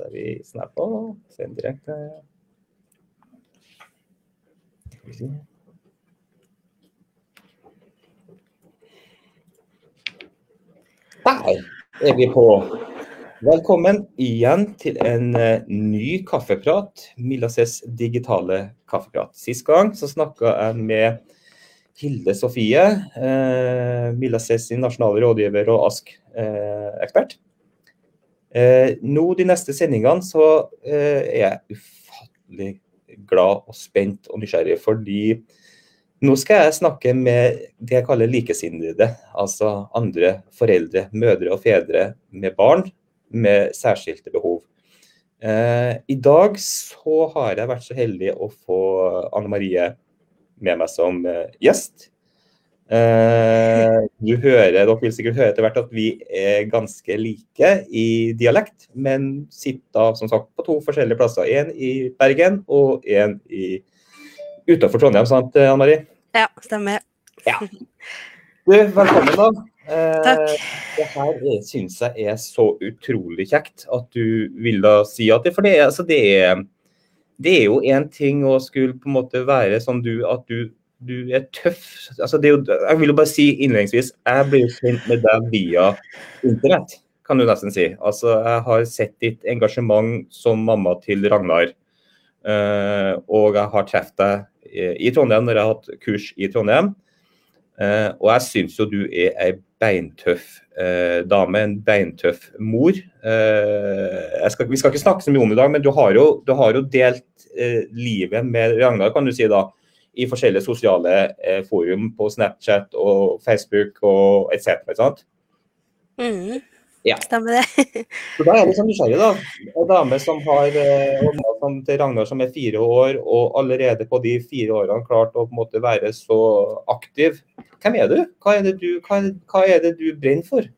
Da er vi snappa på. sendte direkte. Der er vi på. Velkommen igjen til en uh, ny kaffeprat. Milases digitale kaffeprat. Sist gang så snakka jeg med Hilde Sofie, eh, Milases nasjonale rådgiver og ASK-ekspert. Uh, nå de neste sendingene så er jeg ufattelig glad og spent og nysgjerrig, fordi nå skal jeg snakke med det jeg kaller likesinnede, altså andre foreldre, mødre og fedre med barn med særskilte behov. Eh, I dag så har jeg vært så heldig å få Anne Marie med meg som eh, gjest. Eh, du hører, dere vil sikkert høre etter hvert at vi er ganske like i dialekt, men sitter som sagt på to forskjellige plasser. En i Bergen og en utenfor Trondheim, sant Anne Marie? Ja, stemmer. Ja. Du, velkommen, da. Takk. Eh, det her syns jeg er så utrolig kjekt at du vil da si at det For det, altså det, er, det er jo én ting å skulle på en måte være som du, at du, du er tøff. Altså det er jo, jeg vil jo bare si innledningsvis, jeg ble jo kjent med deg via internett, kan du nesten si. Altså Jeg har sett ditt engasjement som mamma til Ragnar. eh, og jeg har truffet deg i Trondheim når jeg har hatt kurs i Trondheim. Uh, og jeg syns jo du er ei beintøff uh, dame, en beintøff mor. Uh, skal, vi skal ikke snakke så mye om det i dag, men du har jo, du har jo delt livet med Ragnar, kan du si da, i forskjellige sosiale forum på Snapchat og Facebook og etc. Sant? Mm. Ja. Stemmer det. Så da er det sånn nysgjerrig, da. En dame som har eh, til Ragnar som er fire år, og allerede på de fire årene klart å på en måte være så aktiv. Hvem er du? Hva er det du, hva hva er det du brenner for?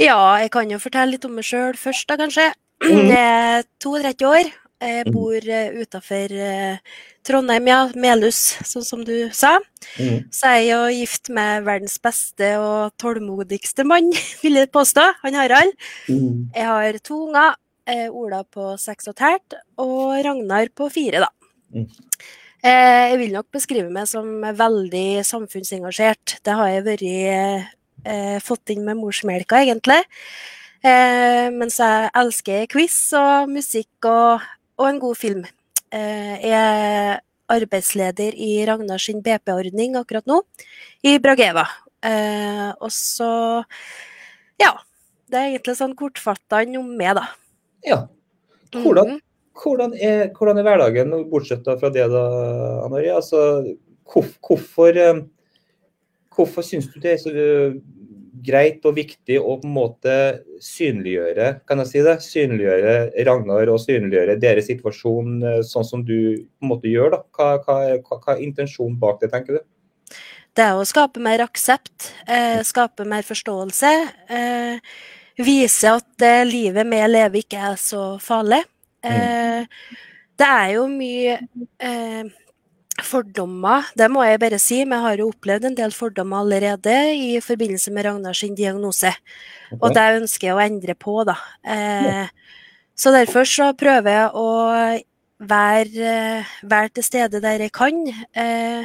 Ja, jeg kan jo fortelle litt om meg sjøl først, da kanskje. Mhm. Jeg er 32 år. Jeg bor uh, utafor Trondheim, ja. Melhus, sånn som du sa. Mm. Så er jeg jo gift med verdens beste og tålmodigste mann, vil jeg påstå. Han Harald. Mm. Jeg har to unger. eh, Ola på seks og et halvt og Ragnar på fire, da. Mm. Eh, jeg vil nok beskrive meg som veldig samfunnsengasjert. Det har jeg vært eh, fått inn med morsmelka, egentlig. Eh, mens jeg elsker quiz og musikk og, og en god film. Eh, jeg er arbeidsleder i Ragnar sin BP-ordning akkurat nå, i Brageva. Eh, og så Ja. Det er egentlig sånn kortfattan om meg, da. Ja. Hvordan, Mhm. hvordan, er, hvordan er hverdagen, bortsett fra det, da, Anna Marie? Altså, hvorf- hvorfor eh, hvorfor syns du det er så greit og viktig å på en måte synliggjøre kan jeg si det, synliggjøre Ragnar og synliggjøre deres situasjon eh, sånn som du på en måte gjør? da? Hva, hva, hva, er intensjonen bak det, tenker du? Det er å skape mer aksept, eh, skape mer forståelse. Eh, vise at eh, livet vi lever ikke er så farlig. Eh, det er jo mye eh, fordommer, det må jeg bare si. Vi har jo opplevd en del fordommer allerede i forbindelse med Ragnar sin diagnose. Og det ønsker jeg å endre på, da. Eh, så derfor så prøver jeg å være, eh, være til stede der jeg kan. Eh,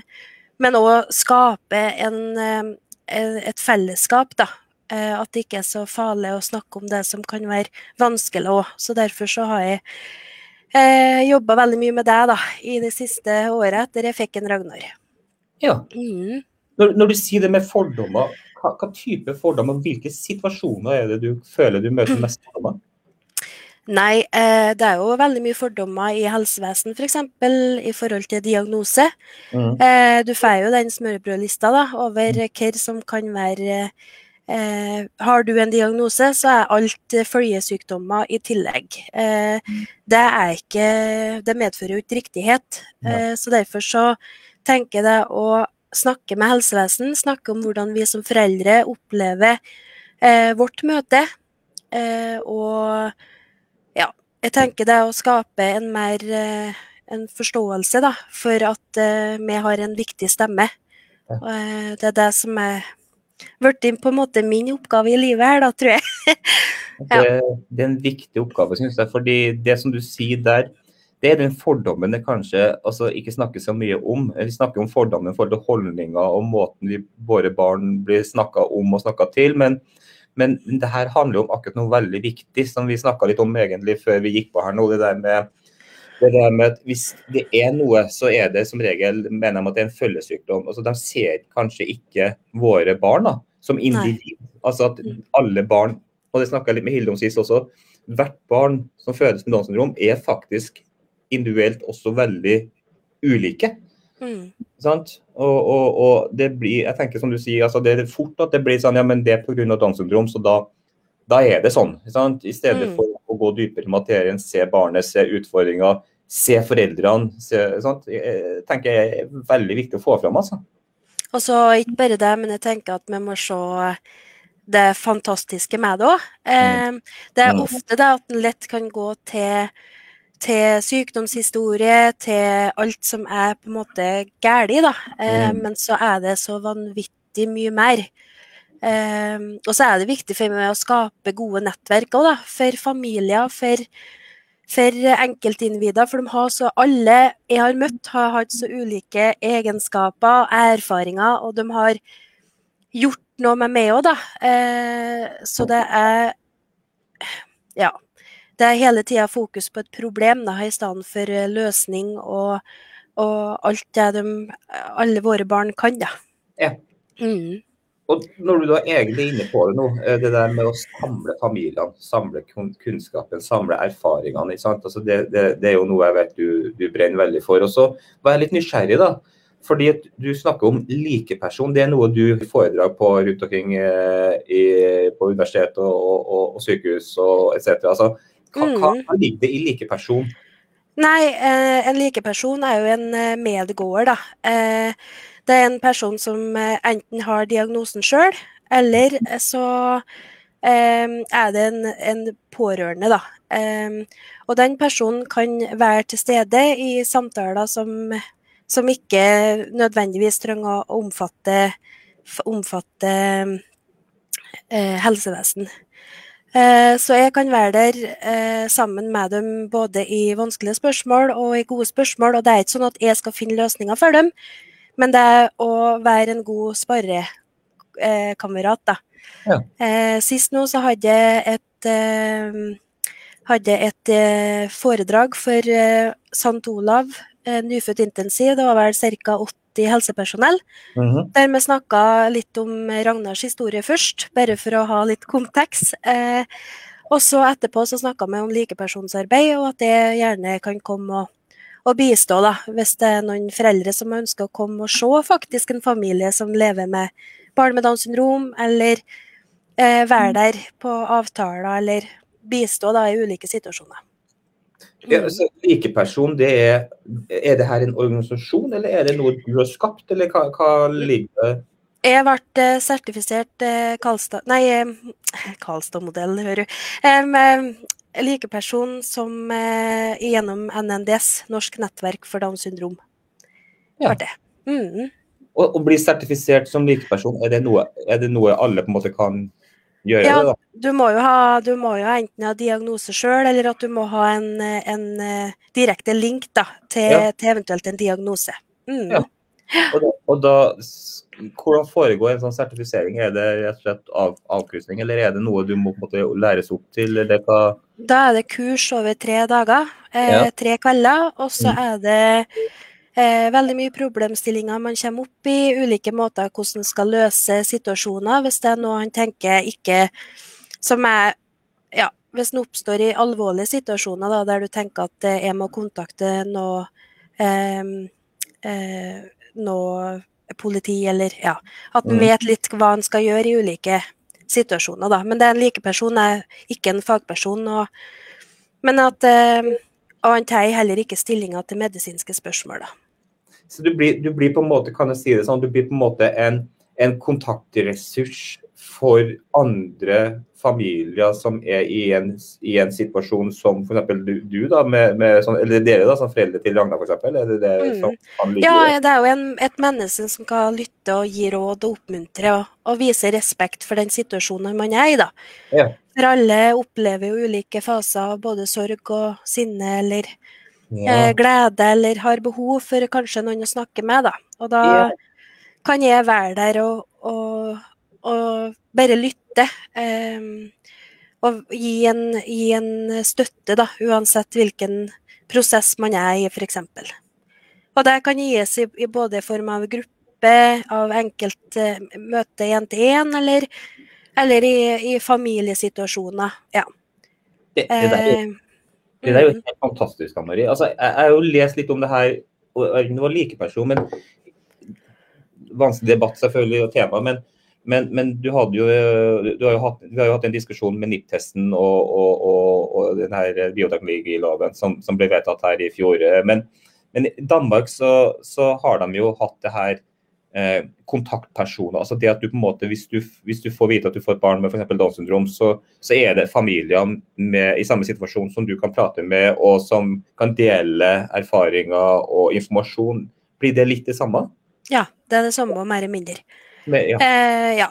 men òg skape en, eh, et fellesskap, da. Eh, at det ikke er så farlig å snakke om det som kan være vanskelig òg. Så derfor så har jeg eh, jobba veldig mye med deg da, i det siste året etter jeg fikk en Ragnar. Ja. Mm. Når, når du sier det med fordommer, hva, hva type fordommer, hvilke situasjoner er det du føler du møter mest fordommer? Nei, eh, det er jo veldig mye fordommer i helsevesen f.eks. For eksempel, i forhold til diagnose. Mm. Eh, du får jo den smørbrødlista da, over hva som kan være eh, Har du en diagnose, så er alt eh, følgesykdommer i tillegg. Eh, det er ikke Det medfører jo ikke riktighet. Eh, så derfor så tenker jeg det å snakke med helsevesen, snakke om hvordan vi som foreldre opplever eh, vårt møte. Eh, og ja, jeg tenker det å skape en mer eh, en forståelse da, for at eh, vi har en viktig stemme. Eh, det er det som er blitt på en måte min oppgave i livet her, da, tror jeg. ja. det, det, er en viktig oppgave, syns jeg. fordi det som du sier der, det er den fordommen det kanskje altså, ikke snakkes så mye om. Vi snakker om fordommen for holdninger og måten vi, våre barn blir snakka om og snakka til. Men, men det her handler om akkurat noe veldig viktig, som vi snakka litt om egentlig før vi gikk på her nå. det der med det der med at Hvis det er noe, så er det som regel mener de at det er en følgesykdom. Altså, de ser kanskje ikke våre barn da, som individ. Nei. Altså at mm. alle barn, og det snakka jeg litt med Hilde om sist også, hvert barn som fødes med Downs syndrom, er faktisk individuelt også veldig ulike. Mm. Sant? Og, og, og, det blir, jeg tenker som du sier, altså det er fort at det blir sånn ja, men det er pga. Downs syndrom, så da, da, er det sånn. Sant? I stedet mm. for å gå dypere i materien, se barnet, se utfordringer, se foreldrene. Se, sånt, Jeg tenker jeg er veldig viktig å få fram. altså. Og så ikke bare det, men jeg tenker at vi må se det fantastiske med det òg. Mm. Eh, det er mm. ofte det at en lett kan gå til, til sykdomshistorie, til alt som er på en måte galt, da. Eh. Men så er det så vanvittig mye mer. Um, og så er det viktig for meg å skape gode nettverk også, da, for familier, for, for enkeltindivider. For de har så alle jeg har møtt, har hatt så ulike egenskaper, og erfaringer, og de har gjort noe med meg òg, da. Uh, så det er Ja. Det er hele tida fokus på et problem da, i stedet for løsning og, og alt det de, alle våre barn kan, da. Ja. Mm. Og når du da egentlig er inne på det nå, eh, det der med å samle familiene, samle kunnskapen, samle erfaringene. Altså det, det, det, er jo noe jeg vet du, du brenner veldig for. Og så var jeg litt nysgjerrig, da. Fordi du snakker om likeperson. Det er noe du foredrag på rundt omkring eh, i, på universitet og, og, og, sykehus og etc. Altså, hva, hva mm. ligger det i likeperson? Nei, eh, en likeperson er jo en medgåer, da. Det er en person som eh, enten har diagnosen sjøl, eller eh, så eh, er det en, en pårørende, da. og den personen kan være til stede i samtaler som, som ikke nødvendigvis trenger å omfatte, omfatte helsevesen. Så jeg kan være der sammen med dem både i vanskelige spørsmål og i gode spørsmål. Og det er ikke sånn at jeg skal finne løsninger for dem, men det er å være en god sparrekamerat, da. Ja. Eh, sist nå så hadde jeg et, eh, hadde et eh, foredrag for St. Olav nyfødt intensiv. Det var vel ca. 80 helsepersonell. Mm -hmm. Der vi snakka litt om Ragnars historie først, bare for å ha litt kontekst. Eh, og så etterpå så snakka vi om likepersonsarbeid, og at det gjerne kan komme og å bistå, da, hvis det er noen foreldre som ønsker å komme og se faktisk en familie som lever med barn med Downs syndrom, eller eh, være der på avtaler, eller bistå da, i ulike situasjoner. Mm. Ja, altså, Likeperson, det er, er det her en organisasjon, eller er det noe du har skapt, eller hva, hva ligger det jeg ble eh, sertifisert eh, Karlstad Nei, eh, Karlstad-modell, hører du. Likeperson som eh, gjennom NNDS, Norsk nettverk for Downs syndrom. Ja. Det. Mm. Å bli sertifisert som likeperson, er det, noe, er det noe alle på en måte kan gjøre? Ja, det, da? Du må jo ha, du må jo enten ha diagnose sjøl, eller at du må ha en, en uh, direkte link da, til, ja. til, eventuelt en diagnose. Mm. Ja. Og da, og da hvordan foregår en sånn sertifisering? Er det rett og slett av, avkrysning, eller er det noe du må måte, læres opp til? Da er det kurs over tre dager, eh, ja. tre kvelder. Og så mm. er det eh, veldig mye problemstillinger man kommer opp i, ulike måter hvordan man skal løse situasjoner. Hvis det er noe han tenker ikke Som er Ja, hvis det oppstår i alvorlige situasjoner da, der du tenker at jeg må kontakte noe eh, eh, noe politi, eller ja At en mm. vet litt hva en skal gjøre i ulike situasjoner, da. Men det er en likeperson, er ikke en fagperson. Og, men at eh, han tar heller ikke stillinga til medisinske spørsmål, da. Så du blir, du blir, på en måte, kan jeg si det sånn, du blir på en måte en, en kontaktressurs for andre familier som er i en, i en situasjon som f.eks. Du, du, da, med, med sånn, eller dere da, som foreldre til Ragna f.eks.? Er det Mm. kan Ja, det er jo en, et menneske som skal lytte og gi råd og oppmuntre og, og vise respekt for den situasjonen man er i, da. Ja. For alle opplever jo ulike faser av både sorg og sinne eller Ja. eh, glede, eller har behov for kanskje noen å snakke med, da. Og da Ja. kan jeg være der og, og, og bare lytte. Em, og gi en, gi en støtte, da, uansett hvilken prosess man er i, f.eks. Og det kan gis i, i både form av gruppe, av enkelt eh, møte én til én, eller, eller i, i familiesituasjoner. Ja. Det, det, der, er- Eh, det der er jo mm, helt fantastisk, Anne Marie. Altså, jeg har jo lest litt om det her, og jeg noen likeperson, men vanskelig debatt selvfølgelig og tema. Men, men, men du, jo, du, har jo hatt, vi har jo hatt en diskusjon med NIPT-testen og, og, og, og denne bioteknologiloven som, som ble vedtatt her i fjor. Men, men i Danmark så, så har de jo hatt det her eh, kontaktpersoner. altså det at du på en måte, Hvis du, hvis du får vite at du får et barn med f.eks. Downs syndrom, så, så er det familier med, i samme situasjon som du kan prate med, og som kan dele erfaringer og informasjon. Blir det litt det samme? ja, det er det samme og mer mindre. Ja. Eh, ja.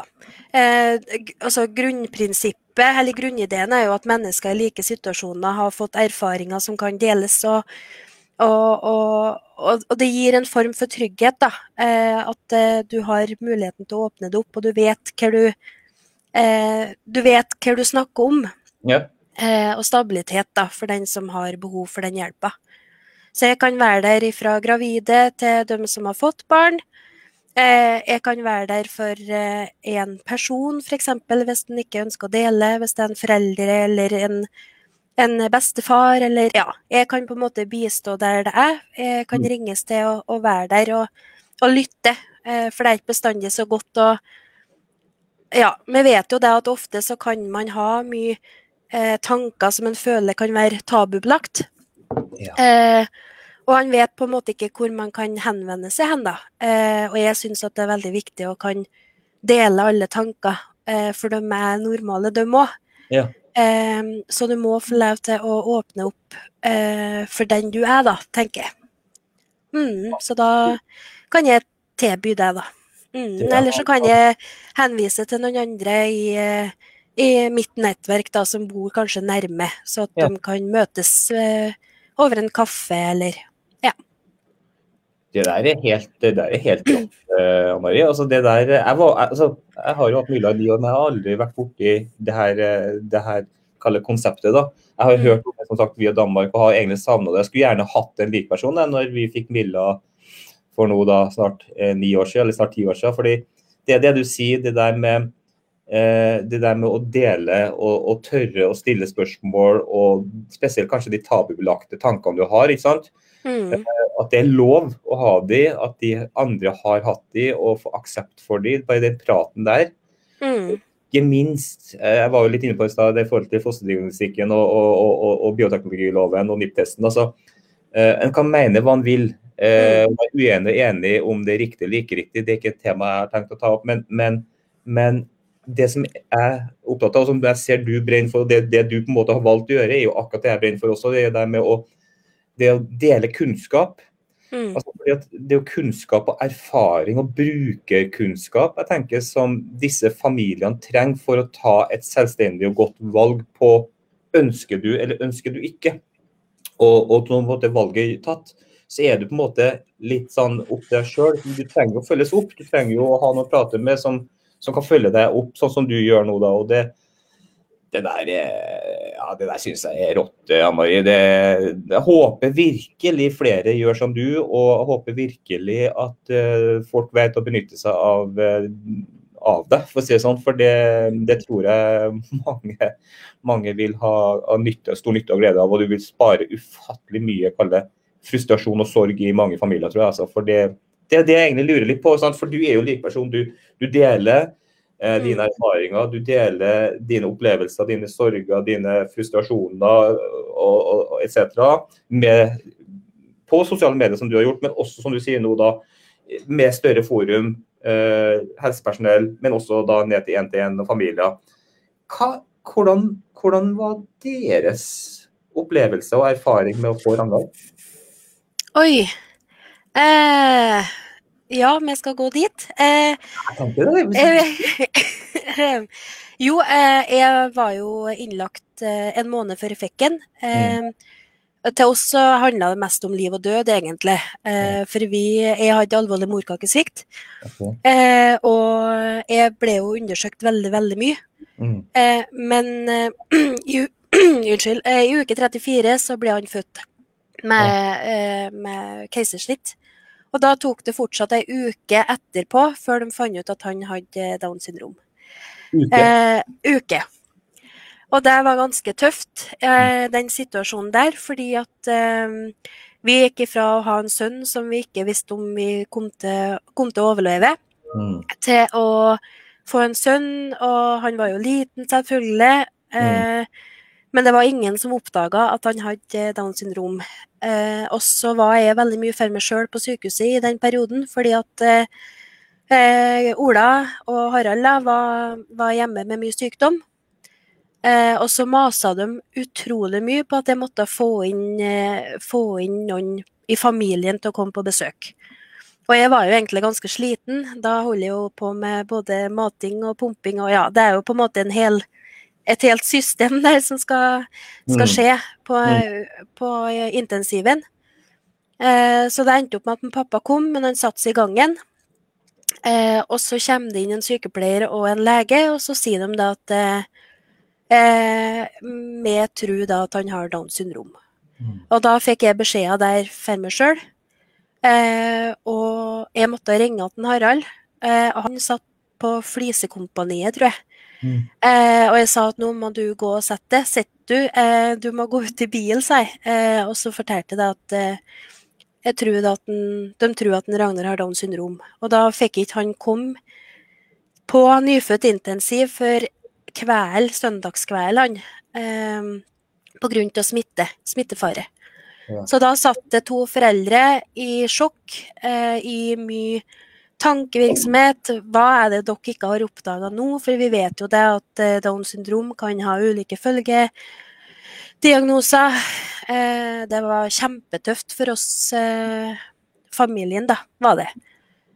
Eh, altså grunnprinsippet, eller grunnideen er jo at mennesker i like situasjoner har fått erfaringer som kan deles, og, og, og, og, og det gir en form for trygghet, da. Eh, at eh, du har muligheten til å åpne det opp, og du vet hva du eh, Du vet hva du snakker om. ja. Eh, og stabilitet da, for den som har behov for den hjelpa. Så jeg kan være der fra gravide til dem som har fått barn. Eh, jeg kan være der for én en person, f.eks. hvis den ikke ønsker å dele. Hvis det er en forelder eller en, en bestefar, eller ja. Jeg kan på en måte bistå der det er. Jeg kan Mm. ringes til å, å være der og, og lytte, eh, for det er ikke bestandig så godt å Ja, vi vet jo det at ofte så kan man ha mye eh, tanker som en føler kan være tabubelagt. Ja. Eh, og han vet på en måte ikke hvor man kan henvende seg hen, da. Eh, og jeg syns at det er veldig viktig å kan dele alle tanker, eh, for de er normale, de òg. Ja. Eh, så du må få lov til å åpne opp eh, for den du er, da, tenker jeg. Mm, så da kan jeg tilby det, da. Mm, eller så kan jeg henvise til noen andre i, eh, i mitt nettverk da, som bor kanskje nærme, så at Ja. de kan møtes eh, over en kaffe eller Det der er helt, det der er helt rått, uh, Marie. Altså, det der, jeg, var, altså, jeg har jo hatt mye av de, og jeg har aldri vært borti det her, eh, det her konseptet. da. Jeg har hørt om det som sagt via Danmark og har egentlig savna det. Jeg skulle gjerne hatt en lik person da, når vi fikk Milla for nå da snart eh, ni år siden, eller snart ti år siden. fordi det er det du sier, det der med eh, det der med å dele og, og tørre å stille spørsmål, og spesielt kanskje de tabubelagte tankene du har. ikke sant? Mm, at det er lov å ha de, at de andre har hatt de, og får aksept for de. Bare den praten der. mm, Ikke minst, eh, jeg var jo litt inne på i stad, det i forhold til fosterdiagnostikken og, og, og, og, og bioteknologiloven og NIPT-testen. altså, eh, En kan mene hva en vil. Mm. være uenig og enig om det er riktig eller ikke riktig, det er ikke et tema jeg har tenkt å ta opp. Men, men, men det som jeg er opptatt av, og som jeg ser du brenner for, og det, det du på en måte har valgt å gjøre, er jo akkurat det jeg brenner for også. Det er det med å, det å dele kunnskap. mm, Altså, det er jo kunnskap og erfaring og brukerkunnskap jeg tenker som disse familiene trenger for å ta et selvstendig og godt valg på ønsker du eller ønsker du ikke. Og, og på en måte valget tatt, så er du på en måte litt sånn opp til deg sjøl. Du trenger å følges opp. Du trenger jo å ha noen å prate med som, som kan følge deg opp, sånn som du gjør nå. da, og det, det der, er- ja, det der syns jeg er rått, Ann Marie. Jeg håper virkelig flere gjør som du, og håper virkelig at uh, folk vet å benytte seg av, uh, av det, for å si det sånn. For det, det tror jeg mange, mange vil ha, ha nytte, stor nytte og glede av. Og du vil spare ufattelig mye kall det, frustrasjon og sorg i mange familier, tror jeg. Altså. For det, det er det jeg egentlig lurer litt på. Sant? For du er jo like person. Du, du deler eh, dine erfaringer, du deler dine opplevelser, dine sorger, dine frustrasjoner og, og, etc. På sosiale medier, som du har gjort, men også som du sier nå da, med større forum, eh, helsepersonell, men også da ned til én-til-én og familier. Hva, hvordan, hvordan, var deres opplevelse og erfaring med å få Ragnar? Oi. Eh, ja, vi skal gå dit. Eh. Eh, jo, eh, jeg var jo innlagt eh, en måned før jeg fikk den. Mm. Til oss så handla det mest om liv og død, egentlig. for vi, jeg hadde alvorlig morkakesvikt. Okay. og jeg ble jo undersøkt veldig, veldig mye. Mm. men i, unnskyld, i uke 34 så ble han født med, med keisersnitt. Og da tok det fortsatt ei uke etterpå før de fant ut at han hadde Downs syndrom. Uke. Eh, uke. Og det var ganske tøft, eh, den situasjonen der, fordi at eh, vi gikk ifra å ha en sønn som vi ikke visste om vi kom til, kom til å overleve, mm. til å få en sønn, og han var jo liten, selvfølgelig. Mm. Men det var ingen som oppdaga at han hadde Downs syndrom. Eh, og så var jeg veldig mye for meg sjøl på sykehuset i den perioden, fordi at eh, Ola og Harald var, var, hjemme med mye sykdom. Eh, og så masa de utrolig mye på at jeg måtte få inn, eh, få inn noen i familien til å komme på besøk. Og jeg var jo egentlig ganske sliten. Da holder jeg jo på med både mating og pumping og ja, det er jo på en måte en hel et helt system der som skal, skal mm. skje på, mm. på intensiven. Eh, så det endte opp med at pappa kom, men han satte seg i gangen. Eh, og så kommer det inn en sykepleier og en lege, og så sier de da at eh, vi tror da at han har Downs syndrom. Mm. Og da fikk jeg beskjeder der for meg sjøl. Eh, og jeg måtte ringe til Harald. Eh, og han satt på Flisekompaniet, tror jeg. Mm. Eh, og jeg sa at nå må du gå og sette deg. Sitt du. Eh, du må gå ut i bil, sa jeg. Eh, og så fortalte jeg at eh, jeg tror at den, de tror at den Ragnar har Downs syndrom. Og da fikk ikke han komme på nyfødt intensiv før kveld, søndagskvelden, eh, av smitte, smittefare. Ja. Så da satt det to foreldre i sjokk, eh, i mye Tankevirksomhet, hva er det dere ikke har oppdaga nå? For vi vet jo det at eh, Downs syndrom kan ha ulike følgediagnoser. Diagnoser. det var kjempetøft for oss, eh, familien, da, var det.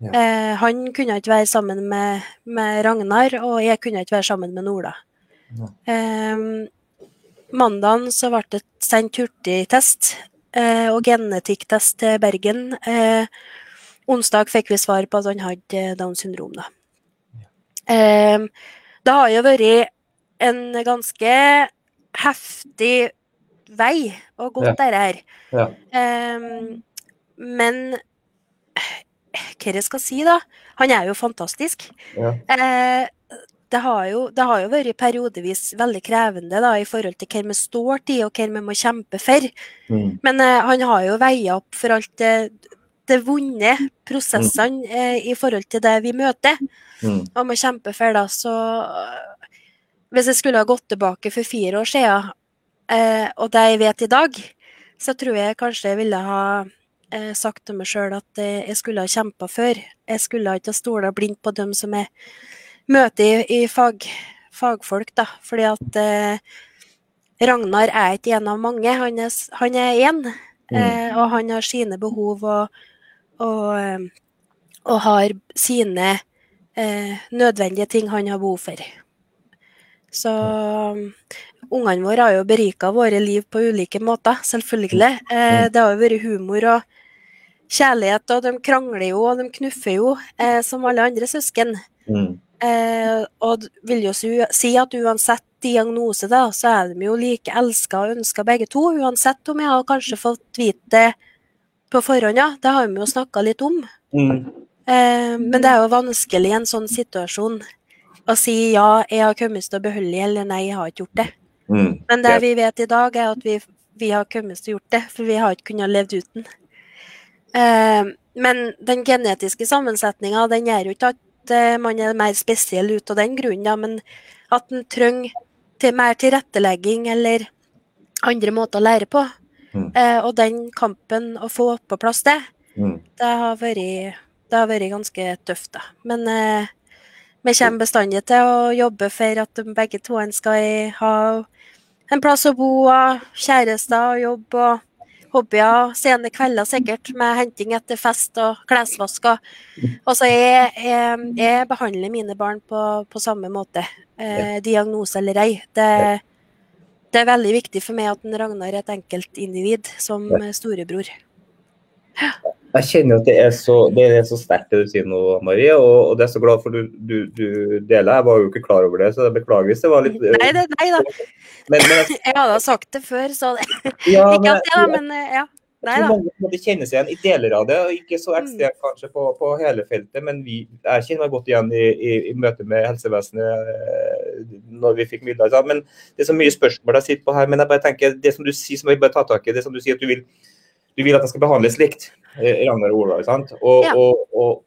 Ja. Han kunne ikke være sammen med, med, Ragnar, og jeg kunne ikke være sammen med Nola. Ja. Mandagen så ble det sendt hurtigtest og genetikktest til Bergen. Onsdag fikk vi svar på at han hadde Downs syndrom. Da. Um, det har jo vært en ganske heftig vei å gå ja. dette her. Ja. Um, men hva jeg skal si, da? Han er jo fantastisk. Ja. Uh, det, har jo, det har jo vært periodevis veldig krevende da, i forhold til hva vi står til og hva vi må kjempe for. Mm. Men uh, han har jo veia opp for alt det det vonde prosessene eh, i forhold til det vi møter mm. og må kjempe for. det. Så hvis jeg skulle ha gått tilbake for fire år siden, eh, og det jeg vet i dag, så tror jeg kanskje jeg ville ha eh, sagt til meg sjøl at eh, jeg skulle ha kjempa før. Jeg skulle ikke ha stola blindt på dem som jeg møter i, i fag, fagfolk, da. Fordi at eh, Ragnar er ikke en av mange, han er én. Mm. Eh, og han har sine behov og, og, eh, og har sine eh, nødvendige ting han har behov for. Så ungene våre har jo berika våre liv på ulike måter, selvfølgelig. Eh, det har jo vært humor og kjærlighet, og de krangler jo og de knuffer jo, eh, som alle andre søsken. Mm. Eh, og vil jo si at uansett diagnose, da, så er de jo like elska og ønska begge to. Uansett om jeg har kanskje fått vite det på forhånd, ja. Det har vi jo snakka litt om. Mm. Eh, men det er jo vanskelig i en sånn situasjon å si ja, jeg har kommet til å beholde det, eller nei, jeg har ikke gjort det. Mm. Men det vi vet i dag, er at vi, vi har kommet til å gjort det, for vi har ikke kunnet levd uten. Eh, men den genetiske sammensetninga, den gjør jo ikke at eh, man er mer spesiell ut av den grunnen, ja, men at en trenger til mer tilrettelegging eller andre måter å lære på. Mm. Eh, og den kampen, å få på plass det, mm. det har vært det har vært ganske tøft, da. Men eh, vi kommer bestandig til å jobbe for at de begge to skal ha en plass å bo, kjærester og jobb og hobbyer. Sene kvelder sikkert med henting etter fest og klesvask. Og så jeg, jeg, jeg, behandler mine barn på, på samme måte, eh, diagnose eller ei. Det, det, er veldig viktig for meg at Ragnar er et enkeltindivid som storebror. Jeg kjenner at det er så, det er så sterkt det du sier nå, Marie, og, og det er så glad for du, du, du deler. Jeg var jo ikke klar over det, så jeg beklager hvis det var litt Nei, det, nei da. Men, men, jeg hadde sagt det før, så det ja, Ikke at det, da, men ja. Nei da. Mange kjennes igjen i deler av det, og ikke så mm. ekstremt kanskje på, på, hele feltet. Men vi, jeg kjenner meg godt igjen i, i, i møte med helsevesenet eh, når vi fikk midler. Men det er så mye spørsmål jeg sitter på her. Men jeg bare tenker, det som du sier som jeg bare tar tak i, det som du sier at du vil du vil at den skal behandles likt, eh, Ragnar og Olav, sant? Og, ja. og, og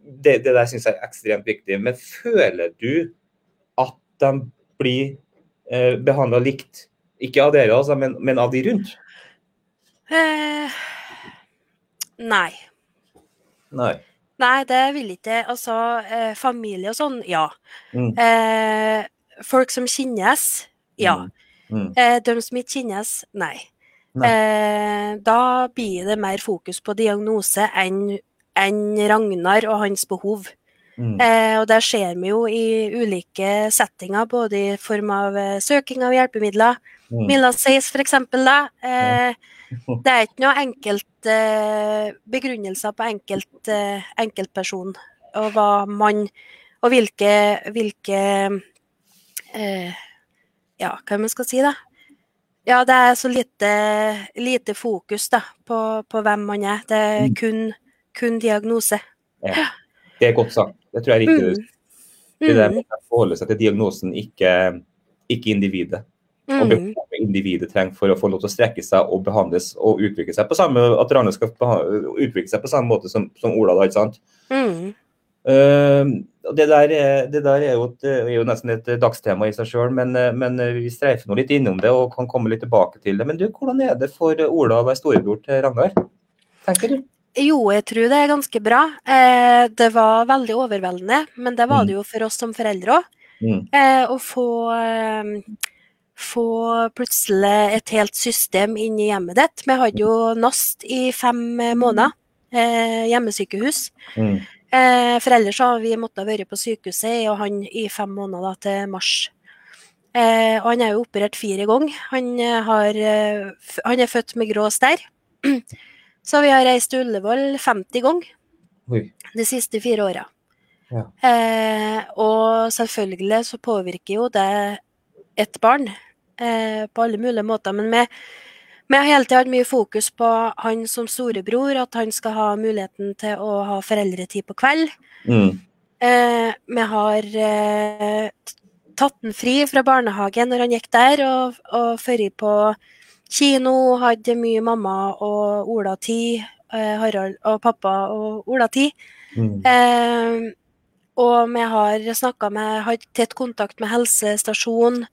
det, det, der syns jeg er ekstremt viktig. Men føler du at de blir eh, behandla likt? Ikke av dere, altså, men, men av de rundt? Eh, nei. Nei. Nei, det vil ikke. Altså, eh, familie og sånn, ja. Mm. Eh, folk som kjennes, ja. Mm. Mm. Eh, de som ikke kjennes, nei. Eh, da blir det mer fokus på diagnose enn enn Ragnar og hans behov. Mm. Eh, og det ser vi jo i ulike settinger, både i form av eh, søking av hjelpemidler. Mm. Milla Seis f.eks. Eh, det er ikke noe enkelt begrunnelser på enkelt, enkeltperson og hva man Og hvilke, hvilke eh, Ja, hva man skal si, da. Ja, det er så lite, lite fokus da, på, på, hvem man er. Det er mm. kun, kun diagnose. Ja. Det er godt sagt. Det tror jeg er riktig. Mm. Det der med å forholde seg til diagnosen, ikke, ikke individet. Mm. Og behovet individet trenger for å få lov til å strekke seg og behandles og utvikle seg på samme at Rane skal utvikle seg på samme måte som, som Ola. da, ikke sant? Mm. Uh, det, der, det der, er, jo, et, er jo nesten et dagstema i seg sjøl, men, men, vi streifer nå litt innom det og kan komme litt tilbake til det. Men du, hvordan er det for Ola å være storebror til Ragnar? Tenker du? Jo, jeg tror det er ganske bra. Eh, det var veldig overveldende, men det var mm. det jo for oss som foreldre òg. Mm. Eh, å få, eh, få plutselig et helt system inn i hjemmet ditt. Vi hadde jo NAST i fem måneder, eh, hjemmesykehus. Mm. Eh, for ellers har vi måttet være på sykehuset, og han i fem måneder til mars. Eh, og han er jo operert fire ganger. Han, eh, har, eh, han er født med grå stær. Så vi har reist til Ullevål 50 ganger de siste fire åra. Ja. Eh, og selvfølgelig så påvirker jo det et barn eh, på alle mulige måter. Men med vi har hele tida hatt mye fokus på han som storebror, at han skal ha muligheten til å ha foreldretid på kveld. Mm. Eh, vi har eh, tatt han fri fra barnehagen når han gikk der, og, og ført på kino, hadde mye mamma og Ola-tid. Eh, Harald og pappa og Ola-tid. Mm. Eh, og vi har snakka med, hatt tett kontakt med helsestasjonen.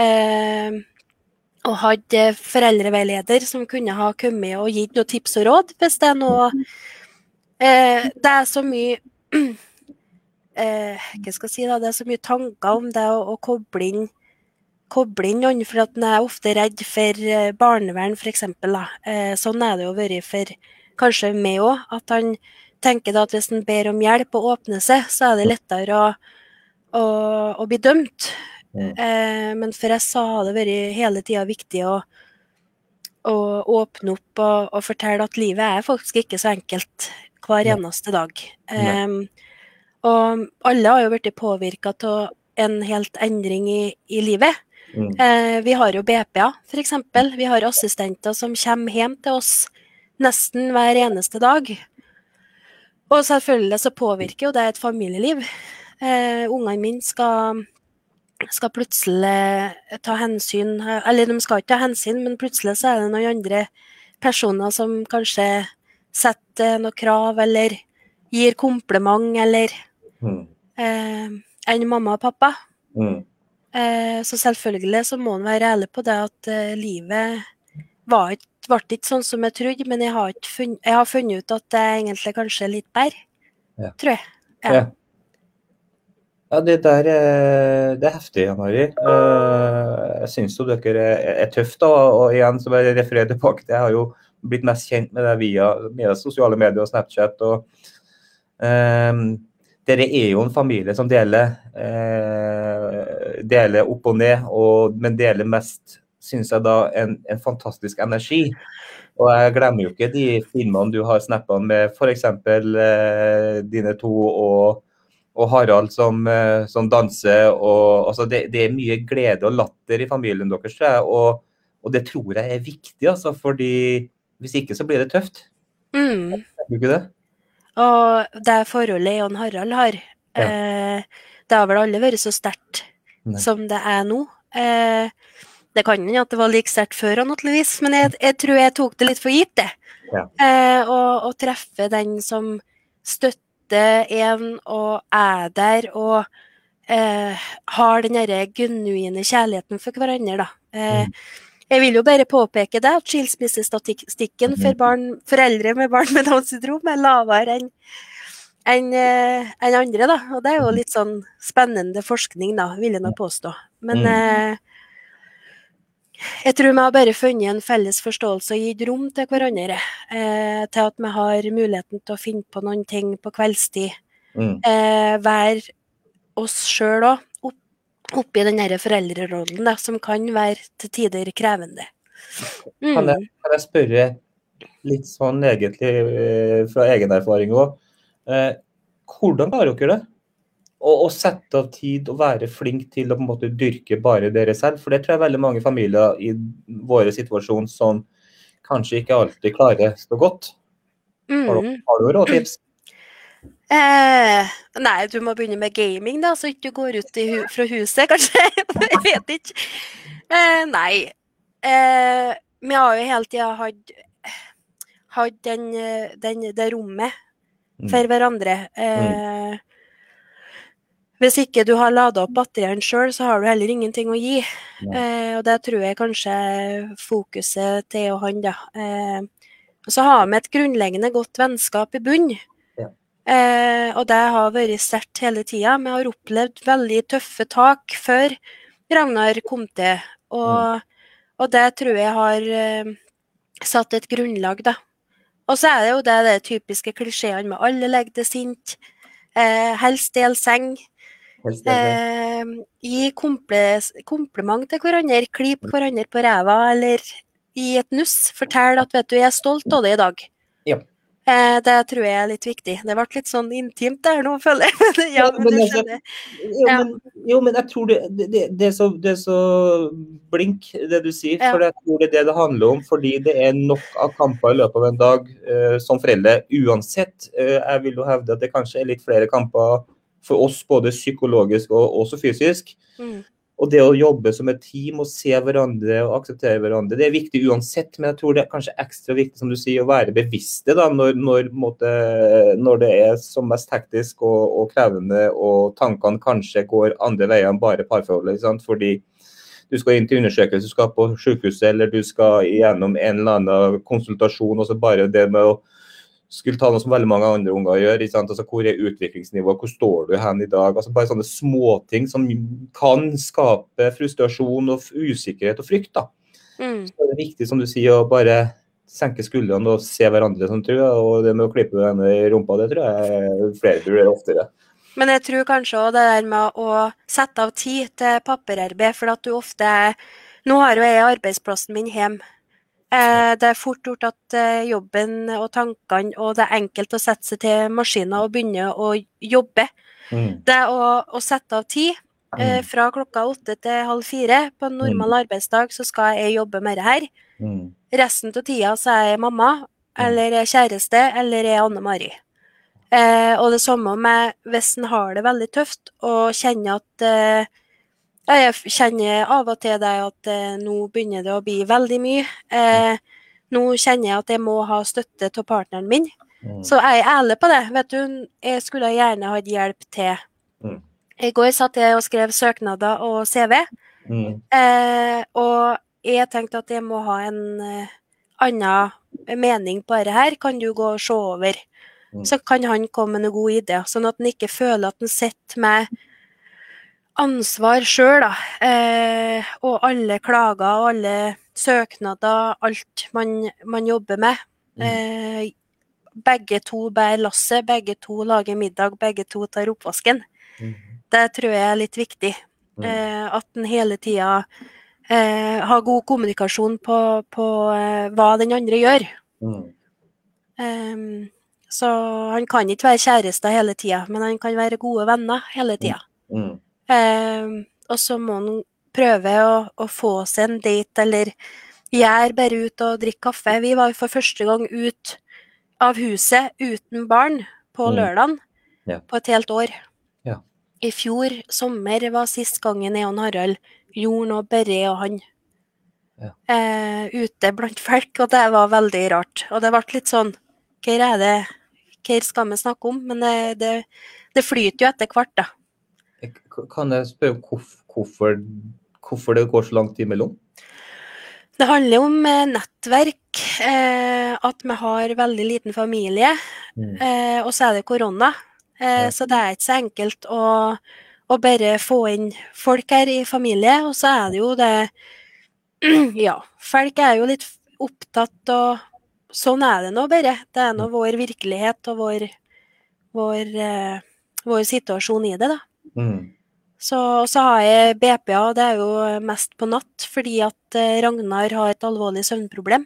Eh, og hadde foreldreveileder som kunne ha kommet og gitt noen tips og råd hvis det er noe eh, Det er så mye eh, Hva skal jeg si, da? Det er så mye tanker om det å, å koble inn koble inn noen, for at en er ofte redd for eh, barnevern, f.eks. Eh, sånn er det jo vært for kanskje meg òg. At han tenker da at hvis han ber om hjelp og åpner seg, så er det lettere å, å, å bli dømt. Eh, men for jeg har det vært hele tida viktig å, å, åpne opp og, og, fortelle at livet er faktisk ikke så enkelt hver eneste dag. Eh, og alle har jo blitt påvirka av en helt endring i, i livet. Mm. Eh, vi har jo BPA, f.eks. Vi har assistenter som kommer hjem til oss nesten hver eneste dag. Og selvfølgelig så påvirker jo det et familieliv. Eh, Ungene mine skal skal plutselig ta hensyn Eller de skal ikke ta hensyn, men plutselig så er det noen andre personer som kanskje setter noen krav, eller gir kompliment, eller mm. eh, enn mamma og pappa. Mm. Eh, så selvfølgelig så må en være ærlig på det at eh, livet var ikke, ble ikke sånn som jeg trodde, men jeg har, funnet, jeg har, funnet, ut at det er egentlig kanskje litt bedre. Ja. tror jeg. Ja. Ja. Ja, det der er, det er heftig, Jan Mari. Eh, Jeg syns jo dere er, tøffe, da, og igjen så bare refererer tilbake til Jeg har jo blitt mest kjent med det via, via sosiale medier og Snapchat. og um, Dere er jo en familie som deler, eh, deler opp og ned, og, men deler mest, syns jeg, da en, en fantastisk energi. Og jeg glemmer jo ikke de filmene du har snappa med f.eks. Eh, dine to og, og Harald som, eh, som danser. Og, altså det, det er mye glede og latter i familien deres. Og, og det tror jeg er viktig, altså, fordi hvis ikke så blir det tøft. Mm. Tror du ikke det? Og det forholdet Jan Harald har, Ja. eh, det har vel aldri vært så sterkt som det er nå. Eh, det kan hende at det var like sterkt før, naturligvis, men jeg, jeg tror jeg tok det litt for gitt, det. Ja. Eh, å, og treffe den som støtter en og er der og eh, har den derre genuine kjærligheten for hverandre, da. Eh, Jeg vil jo bare påpeke det, at skilsmissestatistikken for barn, foreldre med barn med Downs syndrom er lavere enn enn en andre, da. Og det er jo litt sånn spennende forskning, da, vil jeg nå påstå. Men Mm. eh, jeg tror vi har bare funnet en felles forståelse og gitt rom til hverandre. Eh, til at vi har muligheten til å finne på noen ting på kveldstid. Mm. Eh, være oss sjøl òg, opp, oppi den der foreldrerollen, da, som kan være til tider krevende. Kan, Mm. jeg, kan jeg spørre litt sånn egentlig eh, fra egen erfaring òg. Eh, hvordan klarer dere det? Å, å sette av tid og være flink til å på en måte dyrke bare dere selv. For det tror jeg veldig mange familier i våre situasjon som kanskje ikke alltid klarer så godt. Har du, Mm. har du råd tips? Eh, nei, du må begynne med gaming, da, så ikke du går ut hu fra huset, kanskje. jeg vet ikke. Eh, nei. Eh, vi har jo hele tida hatt, hatt den, eh, den, det rommet Mm. for hverandre. Eh, hvis ikke du har lada opp batteriene sjøl, så har du heller ingenting å gi. Eh, og det tror jeg kanskje fokuset til og han, da. Eh, og så har vi et grunnleggende godt vennskap i bunn. Ja. Eh, og det har vært sterkt hele tida. Vi har opplevd veldig tøffe tak før Ragnar kom til, og, og det tror jeg har eh, satt et grunnlag, da. Og så er det jo det, det typiske klisjeene med alle legger det sint, eh, helst del seng. Eh, gi kompliment til hverandre, klyp hverandre på ræva, eller gi et nuss, fortell at vet du, jeg er stolt av det i dag. Ja. Eh, det tror jeg er litt viktig. Det ble litt sånn intimt der nå, føler jeg. Ja, men men altså. Jo, Ja. men, jo, men jeg tror det, det, det, er så, det er så blink, det du sier. Ja. For jeg tror det er det det handler om. Fordi det er nok av kamper i løpet av en dag eh, som foreldre uansett. Eh, jeg vil jo hevde at det kanskje er litt flere kamper for oss, både psykologisk og også fysisk. Mm. Og det å jobbe som et team og se hverandre og akseptere hverandre, det er viktig uansett. Men jeg tror det er kanskje ekstra viktig som du sier, å være bevisste da, når, når, måtte, når det er som mest hektisk og, og krevende og tankene kanskje går andre veier enn bare parforholdet. sant? Fordi du skal inn til undersøkelse, du skal på sykehuset eller du skal gjennom en eller annen konsultasjon. og så bare det med å skulle ta noe som veldig mange andre unger gjør. Altså, hvor er utviklingsnivået, hvor står du hen i dag? Altså, bare sånne småting som kan skape frustrasjon og usikkerhet og frykt. da. Mm. Så er det viktig som du sier, å bare senke skuldrene og se hverandre som tror jeg. Og det med å klippe henne i rumpa, det tror jeg flere bør gjøre oftere. Men jeg tror kanskje òg det der med å sette av tid til papirarbeid, for at du ofte er Nå har jo jeg arbeidsplassen min hjemme. Eh, det er fort gjort at eh, jobben og tankene, og det er enkelt å sette seg til maskiner og begynne å jobbe. Mm. Det å, å sette av tid eh, Mm. fra klokka åtte til halv fire på en normal arbeidsdag, så skal jeg jobbe med det her. Mm. Resten av tida så er jeg mamma, eller jeg er kjæreste, eller jeg er Anne Mari. Eh, og det samme med hvis en har det veldig tøft og kjenner at eh, Jeg kjenner av og til det at eh, nå begynner det å bli veldig mye. Eh, nå kjenner jeg at jeg må ha støtte av partneren min. Mm. Så er ærlig på det. Vet du, jeg skulle gjerne hatt hjelp til. Mm. I går satt jeg og skrev søknader og CV. Mm. Eh, og jeg tenkte at jeg må ha en annen mening på dette her. Kan du gå og se over? Så kan han komme med noen gode ideer. Sånn at han ikke føler at han sitter med ansvar sjøl, da. Eh, og alle klager og alle søknader, alt man, man jobber med. Mm. Eh, begge to bærer lasset, begge to lager middag, begge to tar oppvasken. Mm. Det tror jeg er litt viktig. Mm. Eh, at en hele tida eh, har god kommunikasjon på, på eh, hva den andre gjør. Mm. Ehm, så han kan ikke være kjærester hele tida, men han kan være gode venner hele tida. Mm. Ehm, og så må han prøve å, å få seg en date, eller gjøre bare ut og drikke kaffe. Vi var for første gang ut av huset uten barn på Mm. lørdagen Ja. på et helt år. Ja. I fjor sommer var sist gangen jeg og Harald gjorde noe bare jeg og han. Ja. Eh, ute blant folk, og det var veldig rart. Og det ble litt sånn Hva er det Hva skal vi snakke om? Men det, det, det flyter jo etter hvert, da. Kan jeg spørre om hvorfor, hvorfor det går så lang tid mellom? Det handler om eh, nettverk, eh, at vi har veldig liten familie, Mm. eh, og så er det korona. Eh, Ja. Så det er ikke så enkelt å, å bare få inn folk her i familie. Og så er det jo det Ja, folk er jo litt opptatt, og sånn er det nå bare. Det er nå vår virkelighet og vår, vår, vår situasjon i det, da. Mm. Så, så har jeg BPA, det er jo mest på natt, fordi at eh, Ragnar har et alvorlig søvnproblem.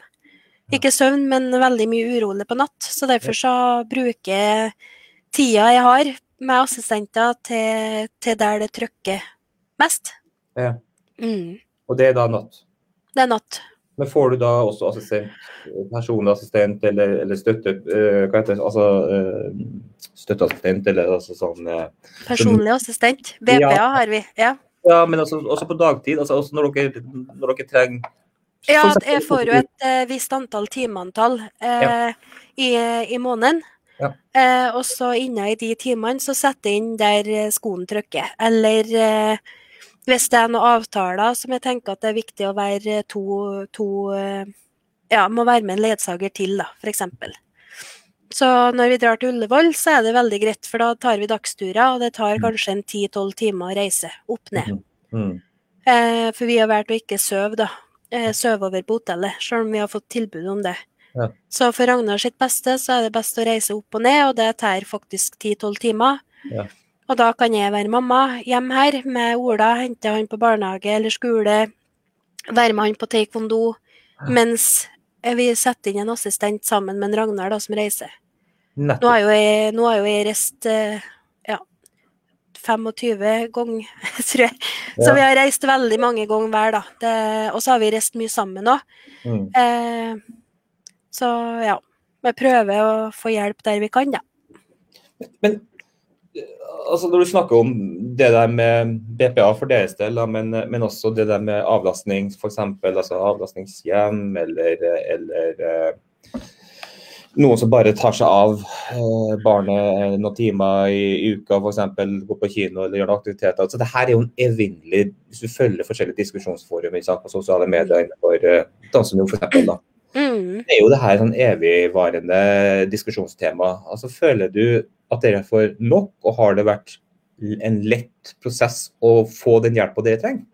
Ikke søvn, men veldig mye urolig på natt. Så derfor så bruker jeg tida jeg har med assistenter til, til der det trykker mest. Ja. Mm. Og det er da natt. Det er natt. Men får du da også assistent, personlig assistent eller, eller støtte, uh, det, altså uh, støtteassistent eller altså sånn uh, Personlig assistent. BPA Ja. har vi. Ja. Ja, men også, også på dagtid, altså også når dere, når dere trenger Ja, jeg får jo et visst antall timeantall ja. i, i måneden. Ja. Og så inne i de timene så setter jeg inn der skoen trykker. Eller hvis det er noen avtaler som jeg tenker at det er viktig å være to, to eh, Ja, må være med en ledsager til, da, f.eks. Så når vi drar til Ullevål, så er det veldig greit, for da tar vi dagsturer, og det tar Mm. kanskje en 10-12 timer å reise opp ned. Mm. Eh, for vi har valgt å ikke sove, da. Eh, sove over på hotellet, selv om vi har fått tilbud om det. Ja. Så for Ragnar sitt beste så er det best å reise opp og ned, og det tar faktisk 10-12 timer. Ja. Og da kan jeg være mamma hjemme her med Ola, hente han på barnehage eller skole, være med han på taekwondo, mens vi setter inn en assistent sammen med en Ragnar da, som reiser. Nå har jo jeg, nå har jo jeg reist eh, ja, 25 ganger, tror jeg. Så Ja. vi har reist veldig mange ganger hver, da. Det- Og så har vi reist mye sammen òg. Mm. Eh, så ja. Vi prøver å få hjelp der vi kan, da. Men altså når du snakker om det der med BPA for deres del, da, men, men også det der med avlastning, f.eks. Altså avlastningshjem eller, eller eh, noen som bare tar seg av eh, barnet noen timer i, i uka, f.eks. gå på kino eller gjøre noen aktiviteter. Altså, det her er jo en evinnelig Hvis du følger forskjellige diskusjonsforum på sosiale medier innenfor eh, for eksempel, da. Mm. Det er jo det her sånn evigvarende diskusjonstema. Altså, føler du at dere får nok, og har det vært en lett prosess å få den hjelpa dere trenger?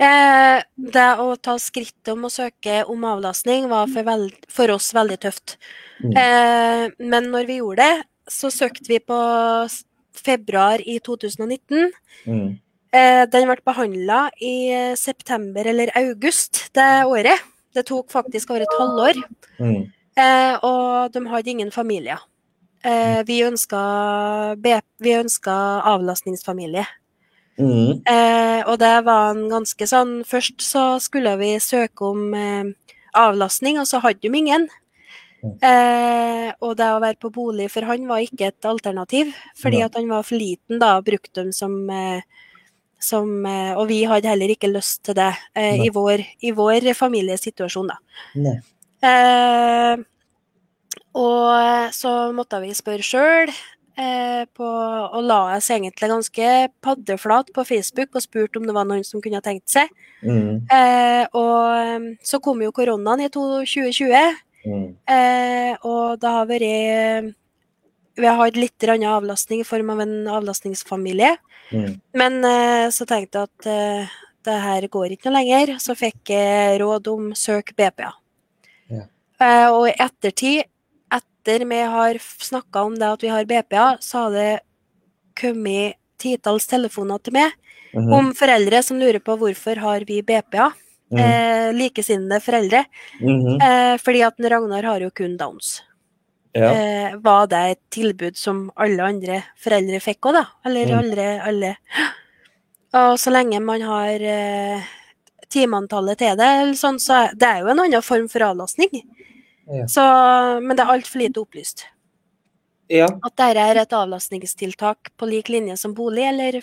Eh, det å ta skrittet om å søke om avlastning var for, veld, for oss veldig tøft. Mm. Eh, men når vi gjorde det, så søkte vi på februar i 2019. Mm. Eh, den ble behandla i september eller august det året. Det tok faktisk over et halvår. Mm. Eh, og de hadde ingen familier. Eh, vi ønska, vi ønska avlastningsfamilie. Mm. Eh, og det var en ganske sånn Først så skulle vi søke om eh, avlastning, og så hadde de ingen. Mm. Eh, og det å være på bolig for han var ikke et alternativ, fordi at han var for liten da, brukte dem som, eh, som eh, Og vi hadde heller ikke lyst til det eh, i, vår, i vår familiesituasjon, da. Eh, og så måtte vi spørre sjøl, eh, på- og la oss egentlig ganske paddeflat på Facebook og spurte om det var noen som kunne ha tenkt seg. Mm. Eh, og eh, så kom jo koronaen i 2020, Mm. eh, og det har vært vi har hatt litt avlastning i form av en avlastningsfamilie. Mm. Men eh, så tenkte jeg at eh, det her går ikke noe lenger. Så fikk jeg råd om søk BPA. Ja. Eh, og i ettertid, etter vi har snakka om det at vi har BPA, så har det kommet titalls telefoner til meg Mhm. om foreldre som lurer på hvorfor har vi BPA. Mm. Eh, likesinnede foreldre. Mhm. Eh, fordi at Ragnar har jo kun downs. Ja. Eh, var det et tilbud som alle andre foreldre fikk òg, da? Eller Mm. alle, alle Og så lenge man har eh, timeantallet til det, eller sånn, så det er jo en annen form for avlastning. Ja. Så, men det er altfor lite opplyst. ja. At dette er et avlastningstiltak på lik linje som bolig eller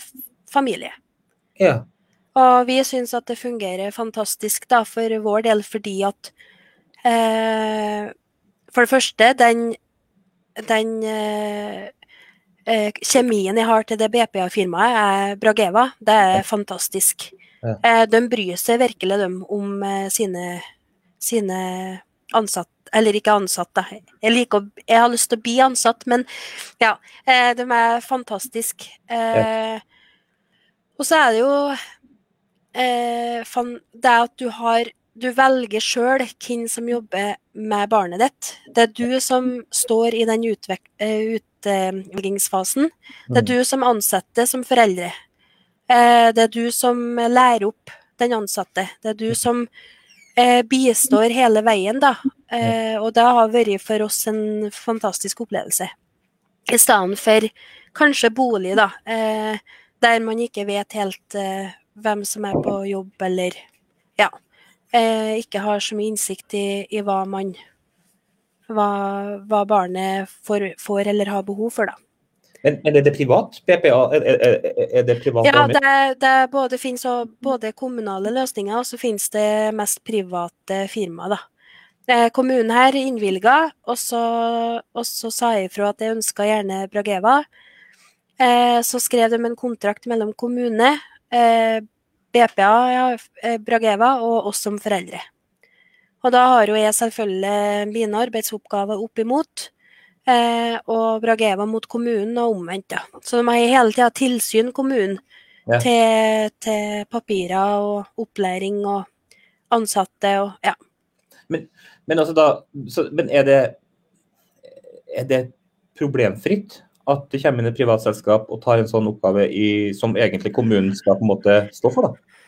familie. Ja. Og vi syns at det fungerer fantastisk da, for vår del, fordi at eh, For det første, den, den eh, eh, kjemien jeg har til det BPA-firmaet, er Brageva. Det er fantastisk. Ja. Eh, de bryr seg virkelig dem om eh, sine, sine ansatte eller ikke ansatt, da. Jeg, liker, å- jeg har lyst til å bli ansatt, men ja. Eh, de er fantastiske. Eh, og så er det jo eh, fan, det at du har Du velger sjøl hvem som jobber med barnet ditt. Det er du som står i den utvek, eh, utviklingsfasen. Det er Mm. du som ansetter som foreldre. Eh, det er du som lærer opp den ansatte. Det er du som eh, bistår hele veien, da. Og det har vært for oss en fantastisk opplevelse. I stedet for kanskje bolig, da. Der man ikke vet helt hvem som er på jobb, eller ja. Eh, ikke har så mye innsikt i, i hva man hva, hva barnet får, får eller har behov for, da. Men, men er det privat? BPA, er, er, er- det privat? Ja, det, det både finnes både kommunale løsninger, og så finnes det mest private firmaer, da. Eh, Kommunen her innvilga, og så, og så sa jeg ifra at jeg ønska gjerne Brageva. Eh, Så skrev de en kontrakt mellom kommune, eh, BPA, ja, eh, Brageva og oss som foreldre. Og da har jo jeg selvfølgelig mine arbeidsoppgaver opp imot. Eh, og Brageva mot kommunen og omvendt. Ja. Så de har hele tida tilsyn, kommunen, Ja. til, til papirer og opplæring og ansatte og ja. Men, altså da, så, men er det er det problemfritt at det kommer inn et privatselskap og tar en sånn oppgave i, som egentlig kommunen skal på en måte stå for? da?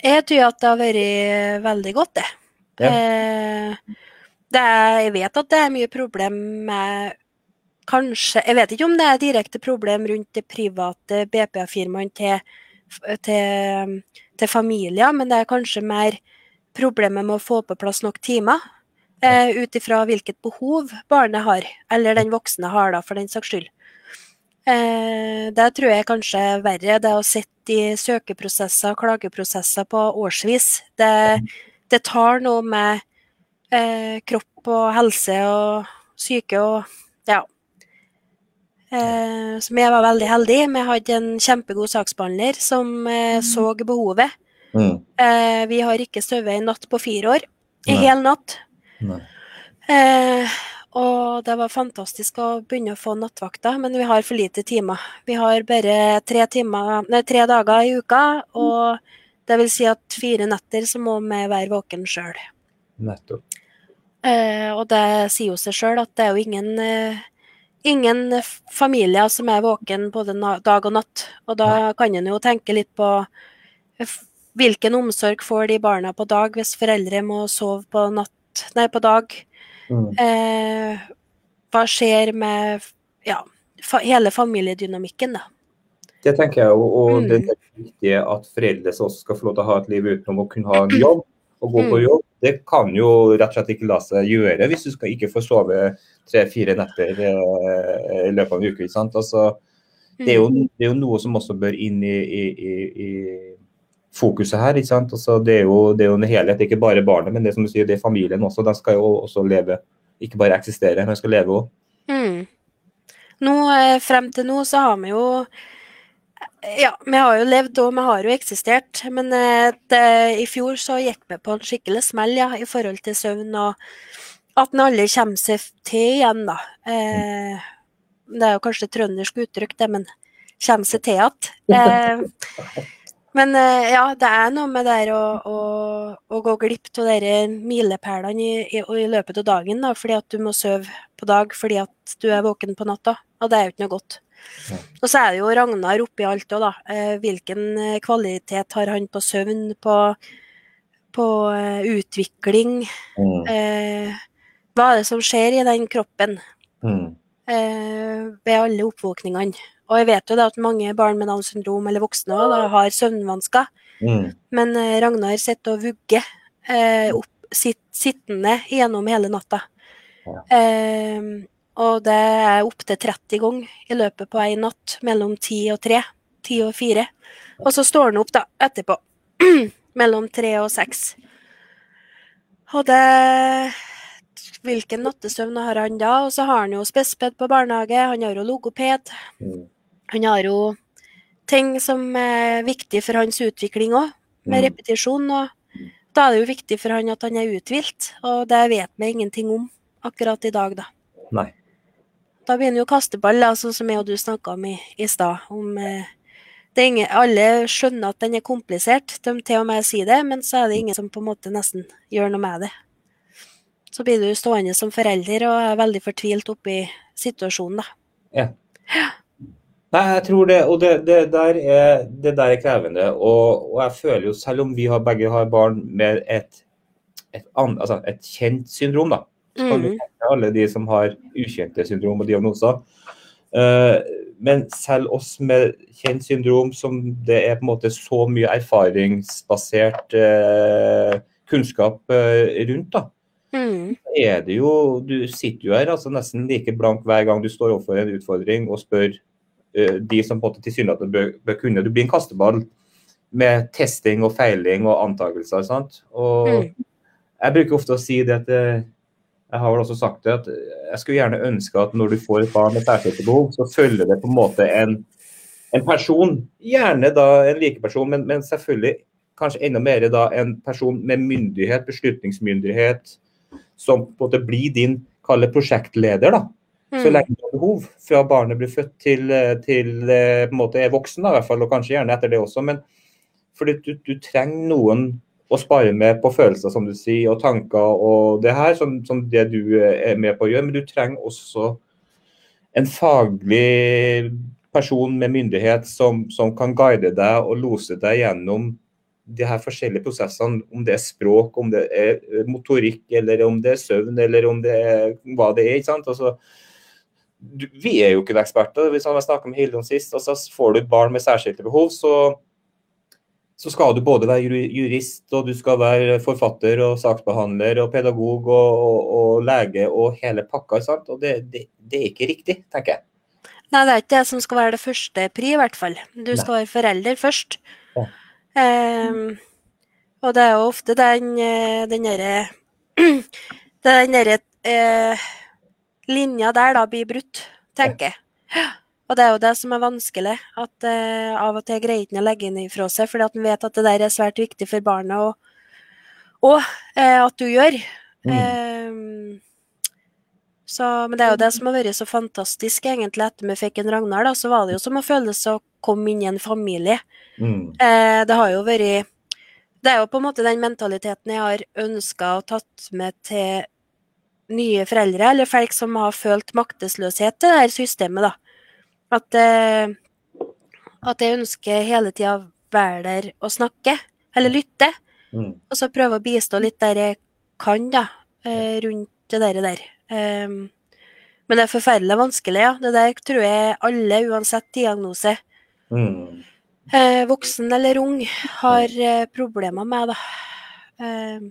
Jeg tror at det har vært veldig godt, det. Ja. Eh, det er, jeg vet at det er mye problem med Kanskje Jeg vet ikke om det er direkte problem rundt det private BPA-firmaene til, til, til familier, men det er kanskje mer problemet med å få på plass nok timer. Eh, Ut ifra hvilket behov barnet har, eller den voksne har, da, for den saks skyld. Eh, det tror jeg kanskje er verre, det å sitte i søkeprosesser og klageprosesser på årsvis. Det, det tar noe med eh, kropp og helse og syke og ja. Eh, så vi var veldig heldige. Vi hadde en kjempegod saksbehandler som eh, så behovet. Mm. Eh, vi har ikke sovet en natt på fire år. En hel natt. Eh, og det var fantastisk å begynne å få nattvakter, men vi har for lite timer. Vi har bare tre, timer, nei, tre dager i uka, og det vil si at fire netter så må vi være våken sjøl. Nettopp. Eh, og det sier jo seg sjøl at det er jo ingen, eh, ingen familier som er våken både dag og natt. Og da kan en jo tenke litt på hvilken omsorg får de barna på dag hvis foreldre må sove på, natt, nei, på dag. Mm. Eh, hva skjer med ja, fa hele familiedynamikken, da? Det tenker jeg, og, og Mm. det er viktig at foreldre også skal få lov til å ha et liv utenom å kunne ha en jobb og gå på Mm. jobb. Det kan jo rett og slett ikke la seg gjøre hvis du skal ikke få sove tre-fire netter eh, i løpet av en uke. ikke sant? Altså, det, er jo, Mm. det er jo noe som også bør inn i, i, i, i fokuset her. ikke sant? Altså, det, er jo, det er jo en helhet, ikke bare barnet, men det som du sier, det er familien også. De skal jo også leve, ikke bare eksistere, de skal leve òg. Mm. Nå, eh, frem til nå så har vi jo Ja, vi har jo levd og vi har jo eksistert. Men eh, det, i fjor så gikk vi på en skikkelig smell ja, i forhold til søvn, og at en aldri kommer seg til igjen, da. Eh, Det er jo kanskje trøndersk uttrykk, det, men kommer seg til igjen. Eh, men eh, ja, det er noe med det å, å, å gå glipp av de milepælene i, i, i, løpet av dagen, da, fordi at du må sove på dag fordi at du er våken på natta. Og det er jo ikke noe godt. Og så er det jo Ragnar oppi alt òg, da. Eh, hvilken eh, kvalitet har han på søvn, på, på utvikling? Mm. Eh, hva er det som skjer i den kroppen mm. Eh, ved alle oppvåkningene? Og jeg vet jo da at mange barn med Downs syndrom eller voksne også, har søvnvansker. Mm. Men eh, Ragnar sitter og vugger eh, opp, sitt, sittende gjennom hele natta. Ja. Eh, og det er opptil 30 ganger i løpet på en natt, mellom 10 og 3. 10 og 4. Og så står han opp da, etterpå. mellom 3 og 6. Og det Hvilken nattesøvn har han da? Og så har han jo spesped på barnehage, han har jo logoped. Mm. Han har jo ting som er viktig for hans utvikling òg, med mm. repetisjon. og Da er det jo viktig for han at han er uthvilt, og det vet vi ingenting om akkurat i dag, da. Nei. Da blir han jo kasteball, altså, som jeg og du snakka om i, i stad. om eh, ingen, alle skjønner at den er komplisert, de til og med sier det, men så er det ingen som på en måte nesten gjør noe med det. Så blir du stående som forelder og er veldig fortvilt oppi situasjonen, da. Ja. Nei, jeg tror det, og det, det, der, er, det der er krevende. Og, og, jeg føler jo, selv om vi har, begge har barn med et, et, altså et kjent syndrom, da. Mm. Alle de som har ukjente syndrom og diagnoser. Uh, men selv oss med kjent syndrom, som det er på en måte så mye erfaringsbasert uh, kunnskap uh, rundt, da. Mm. er det jo, Du sitter jo her altså nesten like blank hver gang du står overfor en utfordring og spør uh, de som på en måte tilsynelatende bør, bør kunne. Du blir en kasteball med testing og feiling og antakelser. Sant? Og mm. Jeg bruker ofte å si det at eh, jeg har vel også sagt det, at jeg skulle gjerne ønske at når du får et barn med særskilte behov, så følger det på en måte en, en person, gjerne da en likeperson, men, men selvfølgelig kanskje enda mer da en person med myndighet, beslutningsmyndighet, som på en måte blir din kalle prosjektleder. da, så mm. lenge du har behov, fra barnet blir født til, eh, til eh, på en måte er voksen, da, i hvert fall, og kanskje gjerne etter det også. Men fordi du, du, trenger noen å spare med på følelser, som du sier, og tanker og det her, som, som, det du eh, er med på å gjøre. Men du trenger også en faglig person med myndighet som, som kan guide deg og lose deg gjennom de her forskjellige prosessene, om det er språk, om det er motorikk, eller om det er søvn, eller om det er hva det er. ikke sant? Altså, du, vi er jo ikke eksperter. Hvis jeg snakka med Hilde om sist, og så får du et barn med særskilte behov, så, så, skal du både være jurist, og du skal være forfatter og saksbehandler og pedagog og, og, og lege og hele pakka. Sant? Og det, det, det, er ikke riktig, tenker jeg. Nei, det er ikke det som skal være det første pri, i hvert fall. Du skal Nei. være forelder først. Ja. Um, og det er jo ofte den, eh, den derre Den derre eh, linja der da blir brutt, tenker jeg. Og det er jo det som er vanskelig, at eh, av og til greier ikke å legge inn ifra seg, fordi at man vet at det der er svært viktig for barnet, og, og eh, at du gjør. Mm. Så, men det er jo det som har vært så fantastisk, egentlig, etter vi fikk en Ragnar, da, så var det jo som å føle seg å komme inn i en familie. Mm. Eh, det har jo vært Det er jo på en måte den mentaliteten jeg har ønska og tatt med til nye foreldre, eller folk som har følt maktesløshet til det her systemet, da. At, eh, at jeg ønsker hele tida å være der og snakke, eller lytte. Mm. Og så prøve å bistå litt der jeg kan, da, eh, rundt det der. der. Um, men det er forferdelig vanskelig, ja. Det der tror jeg alle, uansett diagnose, mm. eh, voksen eller ung, har eh, problemer med, da. Um,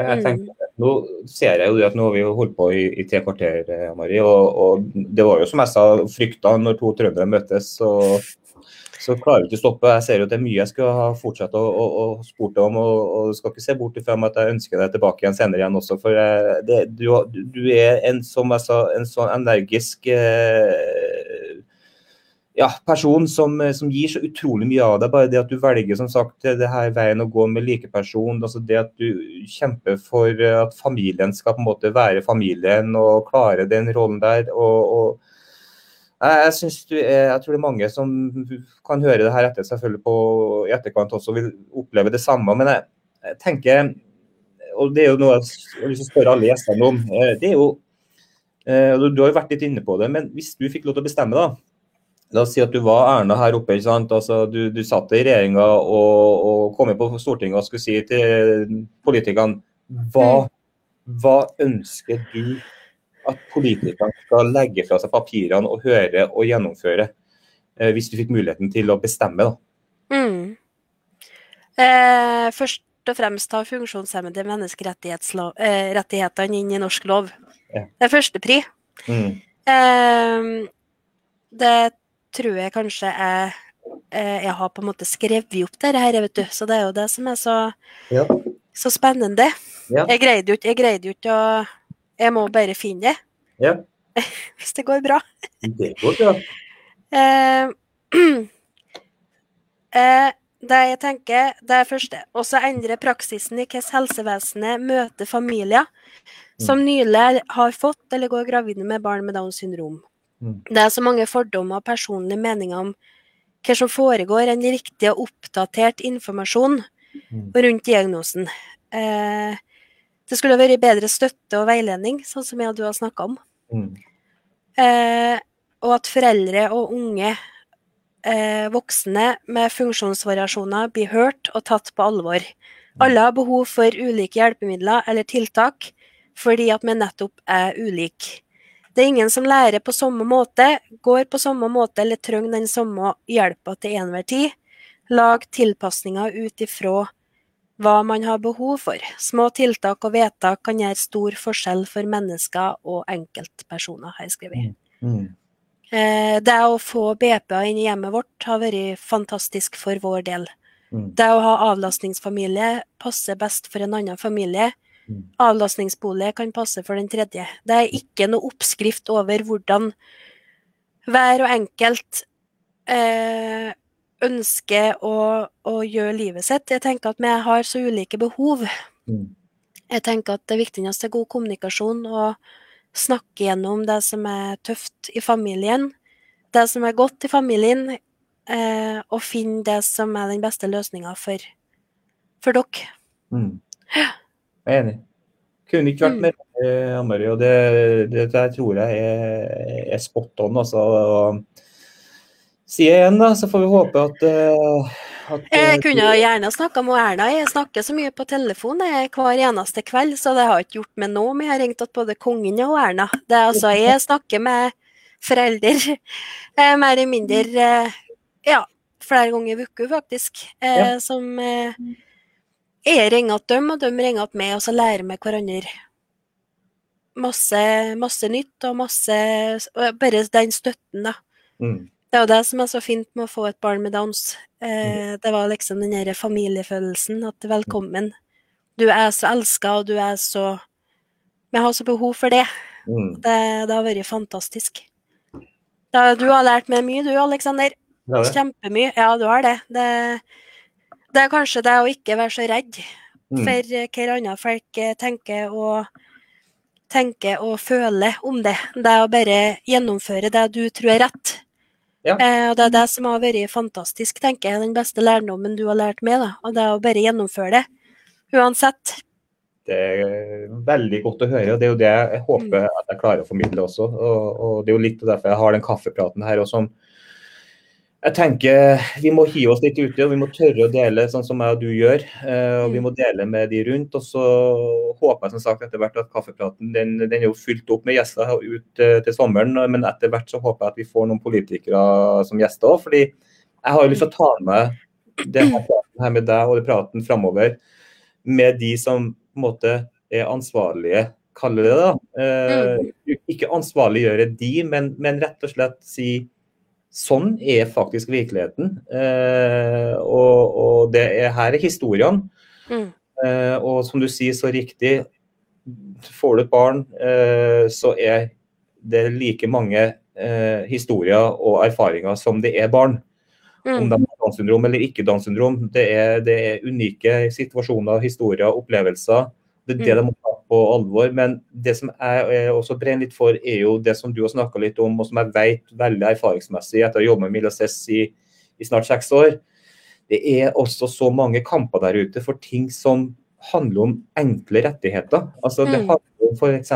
jeg mm. tenker, nå ser jeg jo at nå har vi holdt på i, i tre kvarter, Marie, og, og, det var jo som jeg sa, frykta når to trøndere møtes. og så klarer vi ikke å stoppe. Jeg ser jo at det er mye jeg skal ha fortsatt å, å, å spurt om. Og, og skal ikke se bort ifra at jeg ønsker deg tilbake igjen senere igjen også. For eh, det, du, du, er en, som jeg sa, en sånn energisk eh, ja, person som, eh, som, gir så utrolig mye av deg. Bare det at du velger som sagt, det her veien å gå med likeperson. Altså det at du kjemper for at familien skal på en måte være familien og klare den rollen der. og, og Jeg, synes du jeg tror det er mange som kan høre det her etter, selvfølgelig på i etterkant også vil oppleve det samme. Men jeg, jeg tenker, og det er jo noe jeg å spørre alle gjestene om. Eh, det er jo, eh, Du har jo vært litt inne på det, men hvis du fikk lov til å bestemme, da. La oss si at du var Erna her oppe. ikke sant? Altså, du, du satt i regjeringa og, og kom inn på Stortinget og skulle si til politikerne hva, hva ønsker du at politikerne skal legge fra seg papirene og høre og gjennomføre, eh, hvis du fikk muligheten til å bestemme? da? Mm. Eh, først og fremst ta funksjonshemmede menneskerettighetene eh, inn i norsk lov. Ja. Det er førstepri. Mm. Eh, det tror jeg kanskje jeg, eh, jeg har på en måte skrevet opp det her, vet du. Så det er jo det som er så, ja. så spennende. Ja. Jeg greide jo ikke å Jeg må bare finne det. Ja. Hvis det går bra. Det går bra. eh, eh, det jeg tenker, det er første. Også endre praksisen i hvordan helsevesenet møter familier som mm. nylig har fått eller går gravide med barn med Downs syndrom. Mm. Det er så mange fordommer og personlige meninger om hva som foregår, enn riktig og oppdatert informasjon mm. rundt diagnosen. Eh, det skulle vært bedre støtte og veiledning, sånn som jeg og du har snakka om. Mm. Eh, og at foreldre og unge eh, voksne med funksjonsvariasjoner blir hørt og tatt på alvor. Alle har behov for ulike hjelpemidler eller tiltak fordi at vi nettopp er ulike. Det er ingen som lærer på samme måte, går på samme måte eller trenger den samme hjelpa til enhver tid. Lag tilpasninger ut ifra hva man har behov for. Små tiltak og vedtak kan gjøre stor forskjell for mennesker og enkeltpersoner, har jeg skrevet. Mm. Mm. Eh, det å få BPA inn i hjemmet vårt har vært fantastisk for vår del. Mm. Det å ha avlastningsfamilie passer best for en annen familie. Mm. Avlastningsbolig kan passe for den tredje. Det er ikke noe oppskrift over hvordan hver og enkelt eh, ønsker å, å, gjøre livet sitt. Jeg tenker at vi har så ulike behov. Mm. Jeg tenker at det viktigste er god kommunikasjon og snakke gjennom det som er tøft i familien, det som er godt i familien, eh, og finne det som er den beste løsninga for, for dere. Mm. Jeg er enig. Kunne ikke vært mm. mer mm. Anne og det, det, det, tror jeg er, er spot on. altså. Sier igjen, da, så får vi håpe at uh, jeg kunne gjerne snakka med Erna. Jeg snakker så mye på telefon hver eneste kveld, så det har ikke gjort meg noe om jeg har ringt at både kongen og Erna. Det er altså, Jeg snakker med foreldre eh, mer eller mindre eh, ja, flere ganger i uka, faktisk. Eh, ja. Som eh, jeg ringer til dem, og de ringer til meg, og så lærer vi hverandre masse, masse nytt og masse Bare den støtten, da. Mm. Det er jo det som er så fint med å få et barn med Downs. Eh, det var liksom den derre familiefølelsen. At velkommen. Du er så elska, og du er så Vi har så behov for det. Mm. Det, det, har vært fantastisk. Da, du har lært meg mye, du, Aleksander. Ja, Kjempemye. Ja, du har det. det. det. er kanskje det å ikke være så redd mm. for hva andre folk eh, tenker og tenker og føler om det. Det er å bare gjennomføre det du tror er rett. Ja. Eh, og Det er det som har vært fantastisk, tenker jeg. Den beste lærdommen du har lært meg. da, og Det er å bare gjennomføre det, uansett. Det er veldig godt å høre, og det er jo det jeg håper mm. at jeg klarer å formidle også. Og, og Det er jo litt derfor jeg har den kaffepraten her. og som jeg tenker Vi må hive oss litt ute og vi må tørre å dele sånn som jeg og du gjør. Eh, og Vi mm. må dele med de rundt. og Så håper jeg som sagt etter hvert at kaffepraten den, den er jo fylt opp med gjester ut eh, til sommeren. Men etter hvert så håper jeg at vi får noen politikere som gjester òg. Fordi jeg har jo lyst til å ta med det her med deg og det praten framover med de som på en måte er ansvarlige, kaller det da. Eh, mm. ikke ansvarliggjøre de, men, men rett og slett si Sånn er faktisk virkeligheten. Eh, og, og, det er her er historiene. Mm. Eh, og som du sier så riktig, får du et barn, eh, så er det like mange eh, historier og erfaringer som det er barn. Mm. Om de har Downs syndrom eller ikke Downs syndrom. Det er, det er, unike situasjoner, historier, opplevelser. Det er det mm. de på alvor. Men det som jeg også brenner litt for, er jo det som du har snakka litt om, og som jeg vet veldig erfaringsmessig etter å ha jobbet med Mila Cess i, i, snart seks år. Det er også så mange kamper der ute for ting som handler om enkle rettigheter. Altså, Det mm. handler om f.eks.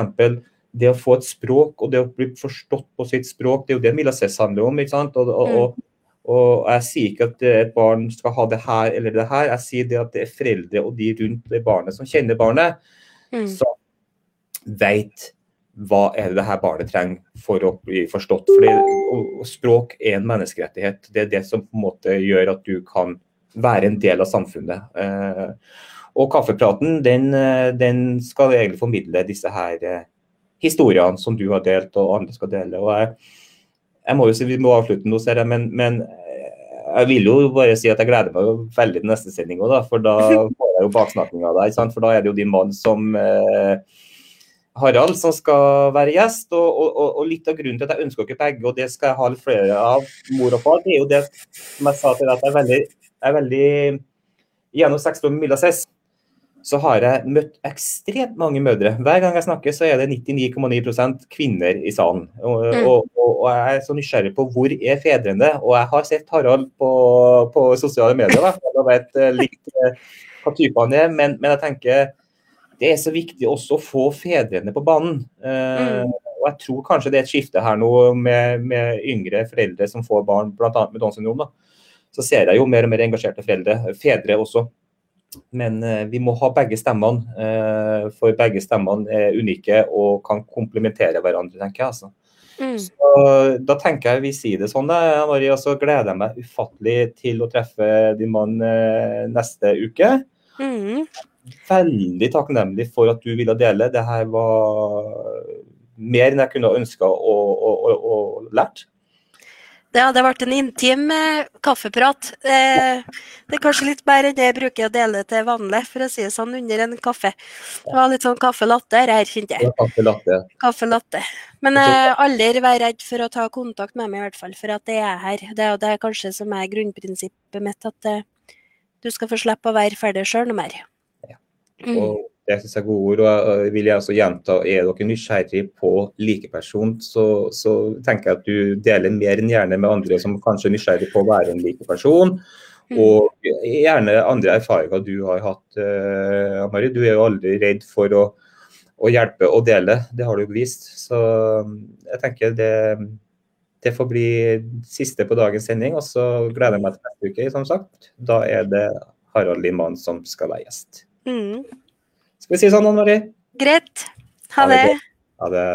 det å få et språk og det å bli forstått på sitt språk. Det er jo det Mila Cess handler om. ikke sant? Og, og, og mm. Og Jeg sier ikke at et barn skal ha det her eller det her, jeg sier det at det er foreldre og de rundt det barnet som kjenner barnet, mm. som vet hva er det her barnet trenger for å bli forstått. Fordi Språk er en menneskerettighet. Det er det som på en måte gjør at du kan være en del av samfunnet. Eh, og Kaffepraten den, eh, den, skal egentlig formidle disse her eh, historiene som du har delt og andre skal dele. og jeg jeg må jo si Vi må avslutte nå, ser jeg, men, men, jeg vil jo bare si at jeg gleder meg veldig til neste sending òg, for da får jeg jo baksnakking av deg. For da er det jo din mann som eh, Harald som skal være gjest. Og, og, og, litt av grunnen til at jeg ønsker dere begge, og det skal jeg ha litt flere av, mor og far, det er jo det som jeg sa til deg, at jeg er veldig, jeg er veldig Gjennom seks år med Milla Cess så har jeg møtt ekstremt mange mødre. Hver gang jeg snakker, så er det 99,9% kvinner i salen. Og, mm. og, og, og, jeg er så nysgjerrig på hvor er fedrene. Og jeg har sett Harald på, på sosiale medier, da. jeg vet eh, litt eh, hva type han er. Men, men, jeg tenker det er så viktig også å få fedrene på banen. Uh, mm. Og jeg tror kanskje det er et skifte her nå med, med yngre foreldre som får barn, bl.a. med Downs syndrom. Så ser jeg jo mer og mer engasjerte foreldre, fedre også men eh, vi må ha begge stemmene, eh, for begge stemmene er unike og kan komplementere hverandre, tenker jeg. altså. Mm. Så, da tenker jeg vi sier det sånn, Marie, og så gleder jeg meg ufattelig til å treffe din mann eh, neste uke. Mm. Veldig takknemlig for at du ville dele. Det her var mer enn jeg kunne ønska og, og, og, og lært. Ja, det vært en intim eh, kaffeprat. Eh, det er kanskje litt mer enn det jeg bruker å dele til vanlig, for å si det sånn, under en kaffe. Det var litt sånn kaffe latte her, kjente jeg. Kaffe latte. Kaffe latte. Men eh, aldri vær redd for å ta kontakt med meg, i hvert fall, for at det er her. Det er, det er kanskje som er grunnprinsippet mitt, at eh, du skal få slippe å være ferdig sjøl noe mer. Ja. Mm. Og det syns jeg er gode ord. og jeg vil jeg også gjenta, Er dere nysgjerrig på likeperson, så, så tenker jeg at du deler mer enn gjerne med andre som kanskje er nysgjerrig på å være en likeperson. Mm. Og gjerne andre erfaringer du har hatt, eh, Mari. Du er jo aldri redd for å, å, hjelpe og dele, det har du jo vist. Så jeg tenker det, det får bli siste på dagens sending. Og så gleder jeg meg til neste uke, som sagt. Da er det Harald Liman som skal være gjest. Mm. Skal vi si sånn, Anne Marie? Greit. Ha, ha det. Ha det.